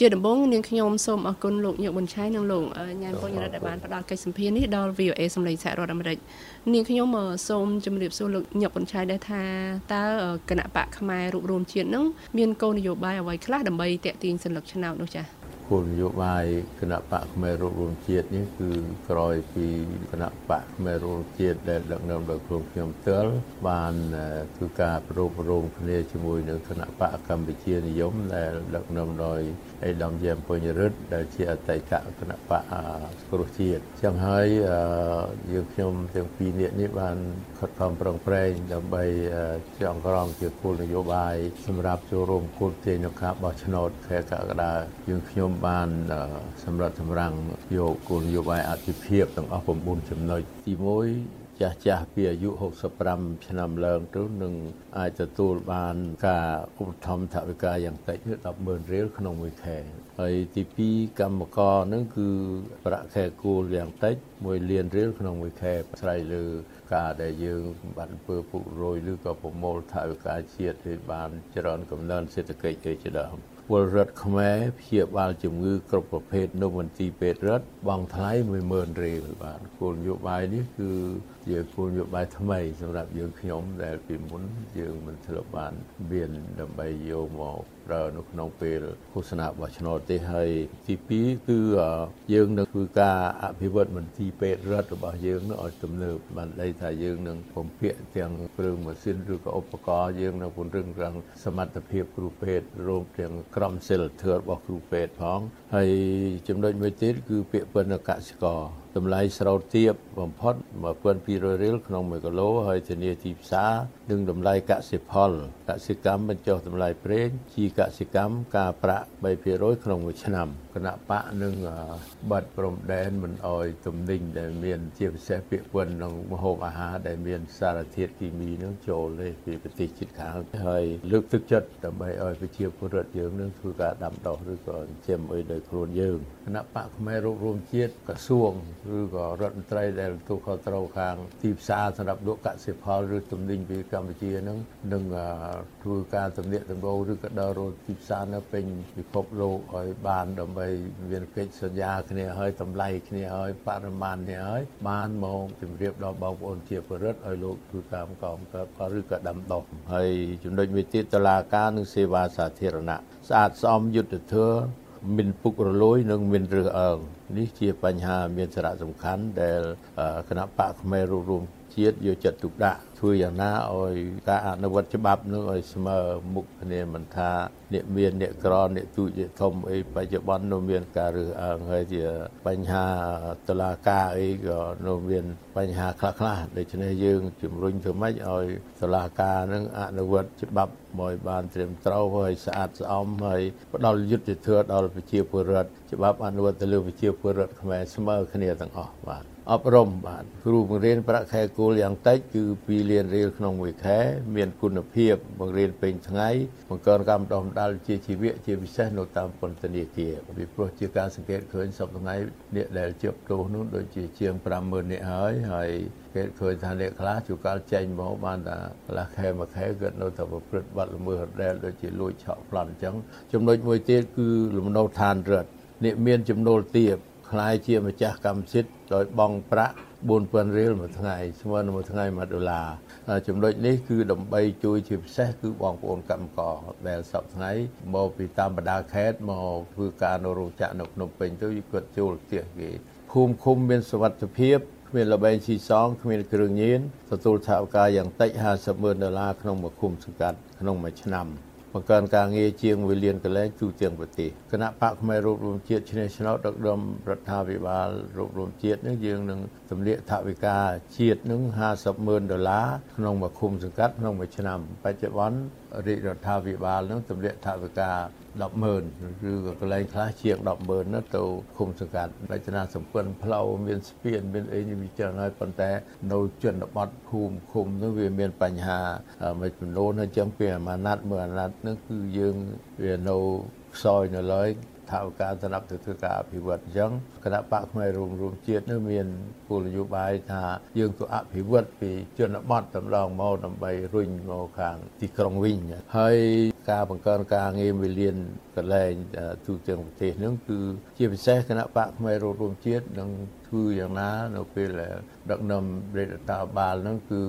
ជាដំបូងនាងខ្ញុំសូមអរគុណលោកញឹកប៊ុនឆៃនិងលោកញ៉ែមពុញរដ្ឋដែលបានផ្ដល់កិច្ចសម្ភារនេះដល់ VOA សម្លេងសហរដ្ឋអាមេរិកនាងខ្ញុំសូមជម្រាបសួរលោកញឹកប៊ុនឆៃដែរថាតើគណៈបកខ្មែររួបរวมជាតិនឹងមានគោលនយោបាយអ្វីខ្លះដើម្បីតេទៀងសញ្ញាឆ្នោតនោះចា៎ គោលនយោបាយគណៈបកខ្មែររួបរวมជាតិនេះគឺក្រោយពីគណៈបកខ្មែររួបរวมជាតិដែលដឹកនាំដោយខ្លួនខ្ញុំផ្ទាល់បានធ្វើការប្រោបរំគ្នាជាមួយនឹងគណៈបកកម្ពុជានិយមដែលដឹកនាំដោយអេដាមយ៉ែមពុញរិទ្ធដែលជាអតីតគណៈបកគ្រោះជាតិចឹងហើយយើងខ្ញុំទាំងពីរនាក់នេះបានខិតខំប្រឹងប្រែងដើម្បីចងក្រងជាគោលនយោបាយសម្រាប់ចូលរួមគោលទាញនៅការបោះឆ្នោតខែកក្កដាយើងខ្ញុំ បានសម្រាប់សម្រាំងយកគោលនយោបាយអធិភាពទាំងអស់9ចំណុចទី1ចាស់ចាស់ពីអាយុ65ឆ្នាំឡើងទៅនឹងអាចទទួលបានការឧបត្ថម្ភថវិកាយ៉ាងតិច100,000រៀលក្នុងមួយខែហើយទី2កម្មករនឹងគឺប្រាក់ខែគោលយ៉ាងតិច1លានរៀលក្នុងមួយខែស្រ័យលើការដែលយើងបានធ្វើពុករយឬក៏ប្រមូលថវិកាជាតិឲ្យបានច្រើនកំណើនសេដ្ឋកិច្ចទៅជាដើម ពលរដ្ឋខ្មែរព្យាបាលជំងឺគ្រប់ប្រភេទនៅមន្ទីរពេទ្យរដ្ឋបង់ថ្លៃ10000រៀលបាទគោលនយោបាយនេះគឺ ជាគោលនយោបាយថ្មីសម្រាប់យើងខ្ញុំដែលពីមុនយើងមិនធ្លាប់បានមានដើម្បីយកមកប្រើនៅក្នុងពេលឃោសនាបោះឆ្នោតទេហើយទី2គឺយើងនឹងធ្វើការអភិវឌ្ឍមន្ទីរពេទ្យរដ្ឋរបស់យើងនោះឲ្យទំនើបបានន័យថាយើងនឹងពំពាក់ទាំងគ្រឿងម៉ាស៊ីនឬក៏ឧបករណ៍យើងនឹងពង្រឹងរាងសមត្ថភាពគ្រូពេទ្យរួមទាំងក្រុមសិលធម៌របស់គ្រូពេទ្យផងហើយចំណុចមួយទៀតគឺពាក្យពិនកសិករ តម្លៃស្រោតទាបបំផុត1200រៀលក្នុង1គីឡូហើយធានាទីផ្សារនិងតម្លៃកសិផលកសិកម្មបញ្ចុះតម្លៃប្រេងជីកសិកម្មការប្រាក់3%ក្នុងមួយឆ្នាំគណៈបកនឹងបាត់ព្រំដែនមិនអោយទំនិញដែលមានជាពិសេសពាក្យពន្ធក្នុងម្ហូបអាហារដែលមានសារធាតុគីមីនឹងចូលទេពីប្រទេសជិតខាងហើយលើកទឹកចិត្តដើម្បីឲ្យប្រជាពលរដ្ឋយើងនឹងធ្វើការដាំដុះឬក៏ចិញ្ចឹមអីដោយខ្លួនយើងគណៈបកខ្មែររួបរวมជាតិក្រសួងឬក៏រដ្ឋមន្ត្រីដែលទទួលខុសត្រូវខាងទីផ្សារសម្រាប់លក់កសិផលឬទំនិញពីកម្ពុជានឹងនឹងធ្វើការទំនាក់ទំនងឬក៏ដើររកទីផ្សារនៅពេញពិភពលោកឲ្យបានដើម្បីមានកិច្ចសន្យាគ្នាឲ្យតម្លៃគ្នាឲ្យបរិមាណគ្នាឲ្យបានមកជម្រាបដល់បងប្អូនជាពលរដ្ឋឲ្យលោកធ្វើកាមកោមកើតឬក៏ដាំដុះហើយចំណុចមួយទៀតតឡាការនិងសេវាសាធារណៈស្អាតស្អំយុទ្ធធម៌មានពុករលួយនិងមានរើសអើង នេះជាបញ្ហាមានសារៈសំខាន់ដែលគណៈបកផ្មេរួមរួមជាតិយកចិត្តទុកដាក់ធ្វើយ៉ាងណាឲ្យការអនុវត្តច្បាប់នោះឲ្យស្មើមុខគ្នាមិនថាអ្នកមានអ្នកក្រអ្នកទូចអ្នកធំអីបច្ចុប្បន្ននៅមានការរើសអើងហើយជាបញ្ហាតឡាការអីក៏នៅមានបញ្ហាខ្លះខ្លះដូច្នេះយើងជំរុញធ្វើម៉េចឲ្យតឡាការនឹងអនុវត្តច្បាប់មកបានត្រឹមត្រូវហើយស្អាតស្អំហើយផ្ដល់យុត្តិធម៌ដល់ប្រជាពលរដ្ឋច្បាប់អនុវត្តទៅលើប្រជាពលរដ្ឋខ្មែរស្មើគ្នាទាំងអស់បាទអប់រំបាទគ្រូបង្រៀនប្រាក់ខែគោលយ៉ាងតិចគឺ2លានរៀលក្នុងមួយខែ មានគុណភាពបង្រៀនពេញថ្ងៃបង្កើនកម្មបណ្ដុះបណ្ដាលជាជីវៈជាពិសេសនៅតាមពន្ធនាគារពីព្រោះជាការសង្កេតឃើញសប្តាហ៍ថ្ងៃអ្នកដែលជាប់ទោសនោះដូចជាជាង50000នាក់ហើយហើយគេឃើញថាអ្នកខ្លះជួកាលចេញមកបានថាកន្លះខែមួយខែគាត់នៅតែប្រព្រឹត្តបទល្មើសរដែលដូចជាលួចឆក់ប្លន់អញ្ចឹងចំណុចមួយទៀតគឺលំនៅឋានរដ្ឋ អ្នកមានចំណូលទាបខ្លាយជាម្ចាស់កម្មសិទ្ធិដោយបង់ប្រាក់4000រៀលមួយថ្ងៃស្មើនឹងមួយថ្ងៃ1ដុល្លារចំណុចនេះគឺដើម្បីជួយជាពិសេសគឺបងប្អូនកម្មករដែលសប្តាហ៍ថ្ងៃមកពីតាមបណ្ដាខេត្តមកធ្វើការនៅរោងចក្រនៅភ្នំពេញទៅគាត់ចូលផ្ទះគេភូមិឃុំមានសុវត្ថិភាពគ្មានលបែងស៊ីសងគ្មានគ្រឿងញៀនទទួលថវិកាយ៉ាងតិច50ម៉ឺនដុល្លារក្នុងមួយឃុំសង្កាត់ក្នុងមួយឆ្នាំ បង្កើនការងារជាង1លានកន្លែងទូទាំងប្រទេសគណៈបកផ្នែករូបរួមជាតិឈ្នះឆ្នោតដឹកនាំរដ្ឋាភិបាលរូបរួមជាតិនឹងយើងនឹងទម្លាក់ថវិកាជាតិនឹង50ម៉ឺនដុល្លារក្នុងមួយឃុំសង្កាត់ក្នុងមួយឆ្នាំបច្ចុប្បន្នរាជរដ្ឋាភិបាលនឹងទម្លាក់ថវិកា 100000ឬក៏កន្លែងខ្លះជាង100000នោះទៅឃុំសង្កាត់រចនាសម្ព័ន្ធផ្លូវមានស្ពានមានអីវាច្រើនហើយប៉ុន្តែនៅជនបទភូមិឃុំនោះវាមានបញ្ហាមួយចំនួនហើយចឹងពីអាម៉ាណាត់មួយអាណត្តិនោះគឺយើងវានៅខ្សោយនៅឡើយថាវការសម្រាប់ទៅធ្វើការអភិវឌ្ឍអញ្ចឹងគណៈបកផ្នែករួមរួមជាតិនោះមានគោលនយោបាយថាយើងទៅអភិវឌ្ឍពីជនបទតម្លងមកដើម្បីរុញមកខាងទីក្រុងវិញហើយគ ការបង្កើនការងារវិលានកន្លែងទូទាំងប្រទេសហ្នឹងគឺជាពិសេសគណៈបកផ្នែករួមជាតិនឹងធ្វើយ៉ាងណានៅពេលដឹកនាំរដ្ឋាភិបាលហ្នឹងគឺ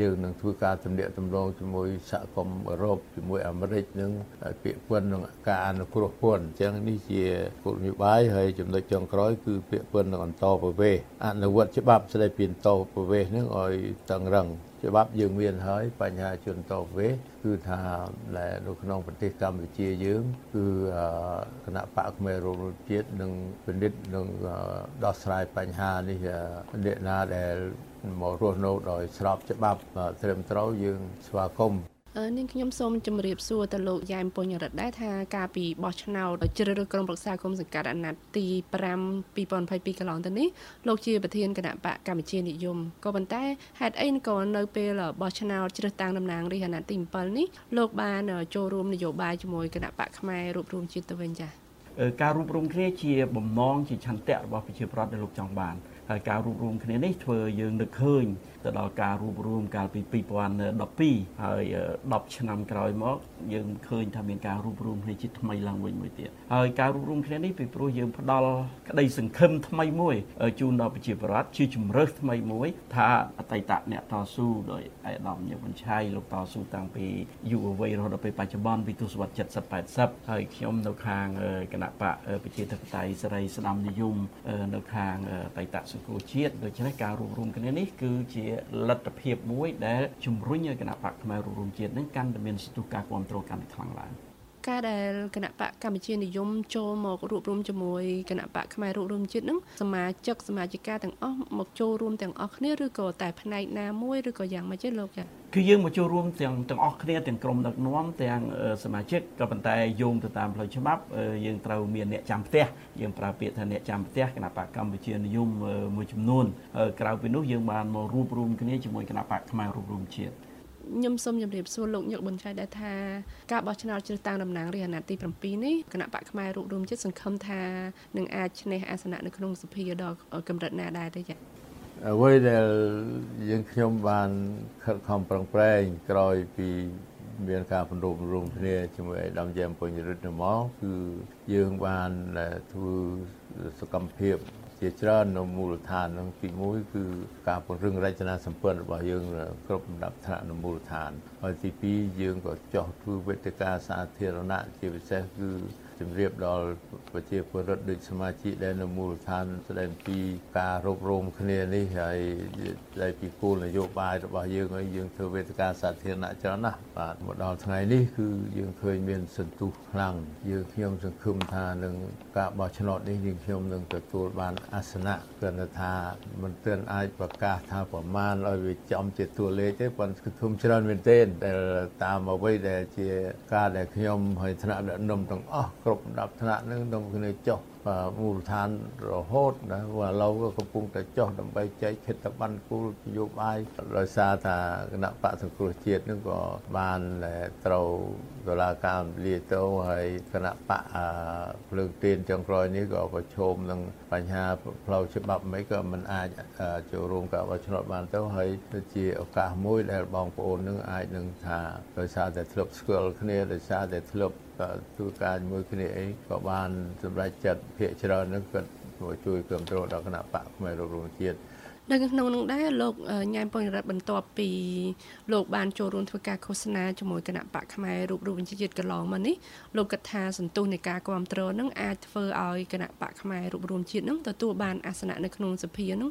យើងនឹងធ្វើការទំនាក់ទំនងជាមួយសហគមន៍អឺរ៉ុបជាមួយអាមេរិកនឹងពាក្យពន្ធនឹងការអនុគ្រោះពន្ធអញ្ចឹងនេះជាគោលនយោបាយហើយចំណុចចុងក្រោយគឺពាក្យពន្ធនឹងអន្តរប្រវេសអនុវត្តច្បាប់ស្តីពីអន្តរប្រវេសនឹងឲ្យតឹងរឹងច្បាប់យើងមានហើយបញ្ហាជនតវេគឺថាដែលនៅក្នុងប្រទេសកម្ពុជាយើង គឺគណៈបកខ្មែររដ្ឋជាតិនឹងពិនិត្យនឹងដោះស្រាយបញ្ហានេះអ្នកណាដែលមករស់នៅដោយស្របច្បាប់ត្រឹមត្រូវយើងស្វាគមន៍នាងខ្ញុំសូមជម្រាបសួរទៅលោកយ៉ែមពុញរិទ្ធដែរថាការពីបោះឆ្នោតជ្រើសរើសក្រុមប្រឹក្សាគុំសង្កាត់អាណត្តិទី5 2022កន្លងទៅនេះលោកជាប្រធានគណៈបកកម្ពុជានិយមក៏ប៉ុន្តែហេតុអីក៏នៅពេលបោះឆ្នោតជ្រើសតាំងតំណាងរាស្ត្រអាណត្តិទី7នេះលោកបានចូលរួមនយោបាយជាមួយគណៈបកខ្មែររួបរวมជាតិទៅវិញចា៎ ការរួបរวมគ្នាជាបំណងជាឆន្ទៈរបស់ប្រជាប្រដ្ឋដែលលោកចង់បាន ហើយការរួបរวมគ្នានេះធ្វើយើងនឹកឃើញទៅដល់ការរួបរวมកាលពី2012ហើយ10ឆ្នាំក្រោយមកយើងឃើញថាមានការរួបរวมគ្នាជាថ្មីឡើងវិញមួយទៀតហើយការរួបរวมគ្នានេះពីព្រោះយើងផ្ដល់ក្តីសង្ឃឹមថ្មីមួយជូនដល់ប្រជាពលរដ្ឋជាជំរើសថ្មីមួយថាអតីតអ្នកតស៊ូដោយអេដាមញឹកបញ្ឆៃលោកតស៊ូតាំងពីយុវវ័យរហូតដល់ពេលបច្ចុប្បន្នពីទសវត្ស70 80ហើយខ្ញុំនៅខាងគណៈបកប្រជាធិបតេយ្យសេរីស្ដាំនិយមនៅខាងបៃតសង្គម គមជាតិដូច្នេះការរួបរวมគ្នានេះគឺជាលទ្ធភាពមួយដែលជំរុញឲ្យគណៈបកផ្នែករួមជាតិនឹងកាន់តែមានស្ទុះការគ្រប់គ្រងកាន់តែខ្លាំងឡើង ការដែលគណៈបកកម្ពុជានិយមចូលមករួបរวมជាមួយគណៈបកខ្មែររួបរวมជាតិនឹងសមាជិកសមាជិកាទាំងអស់មកចូលរួមទាំងអស់គ្នាឬក៏តែផ្នែកណាមួយឬក៏យ៉ាងម៉េចទេលោកចា៎គឺយើងមកចូលរួមទាំងទាំងអស់គ្នាទាំងក្រុមដឹកនាំទាំងសមាជិកក៏ប៉ុន្តែយោងទៅតាមផ្លូវច្បាប់យើងត្រូវមានអ្នកចាំផ្ទះយើងប្រើពាក្យថាអ្នកចាំផ្ទះគណៈបកកម្ពុជានិយមមួយចំនួនក្រៅពីនោះយើងបានមករួបរวมគ្នាជាមួយគណៈបកខ្មែររួបរวมជាតិ ខ្ញុំសូមជម្រាបសួរលោកញឹកប៊ុនឆៃដែរថាការបោះឆ្នោតជ្រើសតាំងតំណាងរាស្ត្រអាណត្តិទី7នេះគណៈបកផ្នែករូបរួមចិត្តសង្ឃឹមថានឹងអាចឈ្នះអាសនៈនៅក្នុងសភាដល់កម្រិតណាដែរទេចា៎អ្វីដែលយើងខ្ញុំបានខិតខំប្រឹងប្រែងក្រោយពីមានការពន្រួមរួមគ្នាជាមួយឯកឧត្តមយ៉ែមពុញរិទ្ធមកគឺយើងបានធ្វើសកម្មភាព ជាច្រើននៅមូលដ្ឋាននឹងទី1គឺការពង្រឹងរចនាសម្ព័ន្ធរបស់យើងគ្រប់លំដាប់ថ្នាក់នៅមូលដ្ឋានហើយទី2យើងក៏ចោះធ្វើវេទិកាសាធារណៈជាពិសេសគឺ ជំរាបដល់ប្រជាពលរដ្ឋដូចសមាជិកដែលនៅមូលដ្ឋានស្ដែងពីការរករោមគ្នានេះហើយស្ដែងពីគោលនយោបាយរបស់យើងហើយយើងធ្វើវេទិកាសាធារណៈច្រើនណាស់បាទមកដល់ថ្ងៃនេះគឺយើងឃើញមានសន្ទុះខ្លាំងយើងខ្ញុំសង្ឃឹមថានឹងការបោះឆ្នោតនេះយើងខ្ញុំនឹងទទួលបានអាសនៈគឺថាមិនទាន់អាចប្រកាសថាប្រមាណឲ្យវាចំជាតួលេខទេប៉ុន្តែគឺធំច្រើនមែនទែនដែលតាមអ្វីដែលជាការដែលខ្ញុំហើយថ្នាក់ដឹកនាំទាំងអស់គ្រប់ដាប់ថ្នាក់នឹងនាំគ្នាចុះមូលដ្ឋានរហូតណាព្រោះឥឡូវក៏កំពុងតែចុះដើម្បីចែកខិត្តប័ណ្ណគូលនយោបាយដោយសារថាគណៈបកសង្គ្រោះជាតិនឹងក៏បានត្រូវដុល្លារការលាតោហើយគណៈបកភ្លើងទៀនចុងក្រោយនេះក៏ប្រឈមនឹងបញ្ហាផ្លូវច្បាប់មិនក៏មិនអាចចូលរួមការបោះឆ្នោតបានទៅហើយទៅជាឱកាសមួយដែលបងប្អូននឹងអាចនឹងថាដោយសារតែធ្លាប់ស្គាល់គ្នាដោយសារតែធ្លាប់ ធ្វើការជាមួយគ្នាអីក៏បានសម្រេចចិត្តភាកច្រើននឹងគាត់ជួយគ្រប់គ្រងដល់គណៈបកខ្មែររួមជាតិនៅក្នុងនោះដែរលោកញ៉ែមពងរដ្ឋបន្ទាប់ពីលោកបានចូលរួមធ្វើការឃោសនាជាមួយគណៈបកខ្មែររូបរូបវិជាតិកន្លងមកនេះលោកគិតថាសន្ទុះនៃការគ្រប់គ្រងនឹងអាចធ្វើឲ្យគណៈបកខ្មែររូបរួមជាតិនឹងទទួលបានអាសនៈនៅក្នុងសភានឹង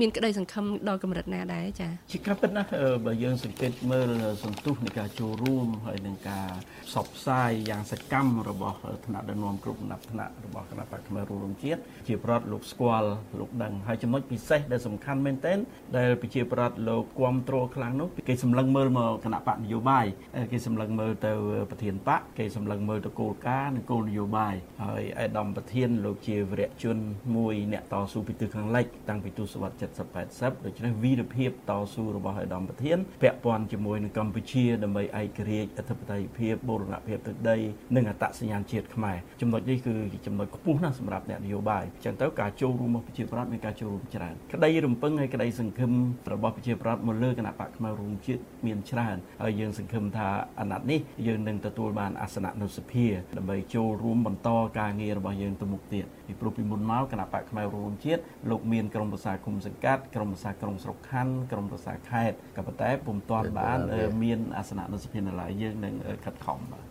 មានក្តីសង្ឃឹមដល់កម្រិតណាដែរចា៎ជាការពិតណាបើយើងសង្កេតមើលសន្ទុះនៃការចូលរួមហើយនឹងការផ្សព្វផ្សាយយ៉ាងសកម្មរបស់ថ្នាក់ដឹកនាំគ្រប់ដំណាក់ថ្នាក់របស់គណៈបកខ្មែររួមជាតិជាប្រដ្ឋលោកស្គាល់លោកដឹងហើយចំណុចពិសេសដែលសំខាន់មែនទែនដែលប្រជាប្រដ្ឋលោកគ្រប់គ្រងខ្លាំងនោះគេសម្លឹងមើលមកគណៈបកនយោបាយគេសម្លឹងមើលទៅប្រធានបកគេសម្លឹងមើលទៅគោលការណ៍និងគោលនយោបាយហើយឯកឧត្តមប្រធានលោកជាវរៈជនមួយអ្នកតស៊ូពីទិសខាងលិចតាំងពីទសវត្សត់70 80ដូច្នេះវីរភាពតស៊ូរបស់ឯកឧត្តមប្រធានពាក់ព័ន្ធជាមួយនឹងកម្ពុជាដើម្បីឯករាជ្យអធិបតេយ្យភាពបូរណភាពទឹកដីនិងអត្តសញ្ញាណជាតិខ្មែរចំណុចនេះគឺចំណុចខ្ពស់ណាស់សម្រាប់អ្នកនយោបាយអញ្ចឹងទៅការចូលរួមរបស់ប្រជាប្រដ្ឋមានការចូលរួមច្រើនក្តីរំពឹងហើយក្តីសង្ឃឹមរបស់ប្រជាប្រដ្ឋមកលើគណៈបកខ្មែររួមជាតិមានច្រើនហើយយើងសង្ឃឹមថាអាណត្តិនេះយើងនឹងទទួលបានអាសនៈនៅសភាដើម្បីចូលរួមបន្តការងាររបស់យើងទៅមុខទៀតពីព្រោះពីមុនមកគណៈបកខ្មែររួមជាតិលោកមានក្រុមប្រឹក្សាគុំសង្កាត់ក្រុមប្រឹក្សាក្រុងស្រុកខណ្ឌក្រុមប្រឹក្សាខេត្តក៏ប៉ុន្តែពុំទាន់បាន មានអាសនៈនៅសភានៅឡើយយើងនឹងខិតខំបាទ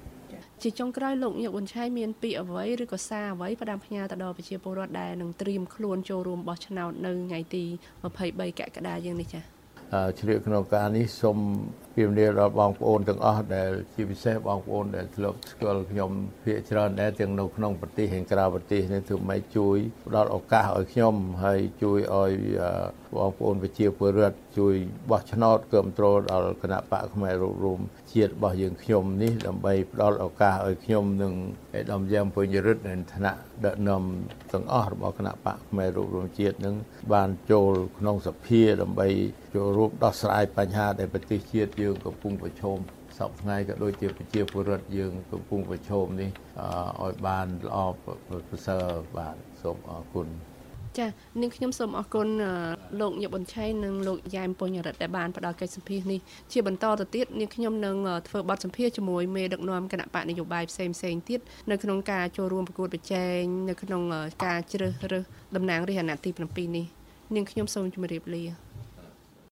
ជាចុងក្រោយលោកញឹកវុនឆៃមានពីអ្វីឬក៏សារអ្វីផ្ដាំផ្ញើទៅដល់ប្រជាពលរដ្ឋដែលនឹងត្រៀមខ្លួនចូលរួមបោះឆ្នោតនៅថ្ងៃទី23កក្កដាយើងនេះចា៎ ជ្រាបក្នុងការនេះសូមពីមនីដល់បងប្អូនទាំងអស់ដែលជាពិសេសបងប្អូនដែលធ្លាប់ស្គាល់ខ្ញុំភាគច្រើនដែរទាំងនៅក្នុងប្រទេសហើយក្រៅប្រទេសនេះធ្វើម៉េចជួយផ្ដល់ឱកាសឲ្យខ្ញុំហើយជួយឲ្យបងប្អូនប្រជាពលរដ្ឋជួយបោះឆ្នោតគ្រប់គ្រងដល់គណៈបកផ្នែករួមរួមជាតិរបស់យើងខ្ញុំនេះដើម្បីផ្ដល់ឱកាសឲ្យខ្ញុំនិងឯកឧត្តមយ៉ាងពុញរិទ្ធនៅឋានៈដឹកនាំទាំងអស់របស់គណៈបកផ្នែករួមរួមជាតិនឹងបានចូលក្នុងសភាដើម្បីចូលរួមដោះស្រាយបញ្ហាដែលប្រទេសជាតិយើងកំពុងប្រឈមសពថ្ងៃក៏ដូចជាប្រជាពលរដ្ឋយើងកំពុងប្រឈមនេះឲ្យបានល្អប្រសើរបាទសូមអរគុណចានាងខ្ញុំសូមអរគុណ លោកញឹកប៊ុនឆៃនិងលោកយ៉ែមពុញរិទ្ធដែលបានផ្ដល់កិច្ចសម្ភាសនេះជាបន្តទៅទៀតនាងខ្ញុំនឹងធ្វើបទសម្ភាសជាមួយមេដឹកនាំគណៈបកនយោបាយផ្សេងផ្សេងទៀតនៅក្នុងការចូលរួមប្រកួតប្រជែងនៅក្នុងការជ្រើសរើសតំណាងរាស្ត្រអាណត្តិទី7នេះនាងខ្ញុំសូមជម្រាបលា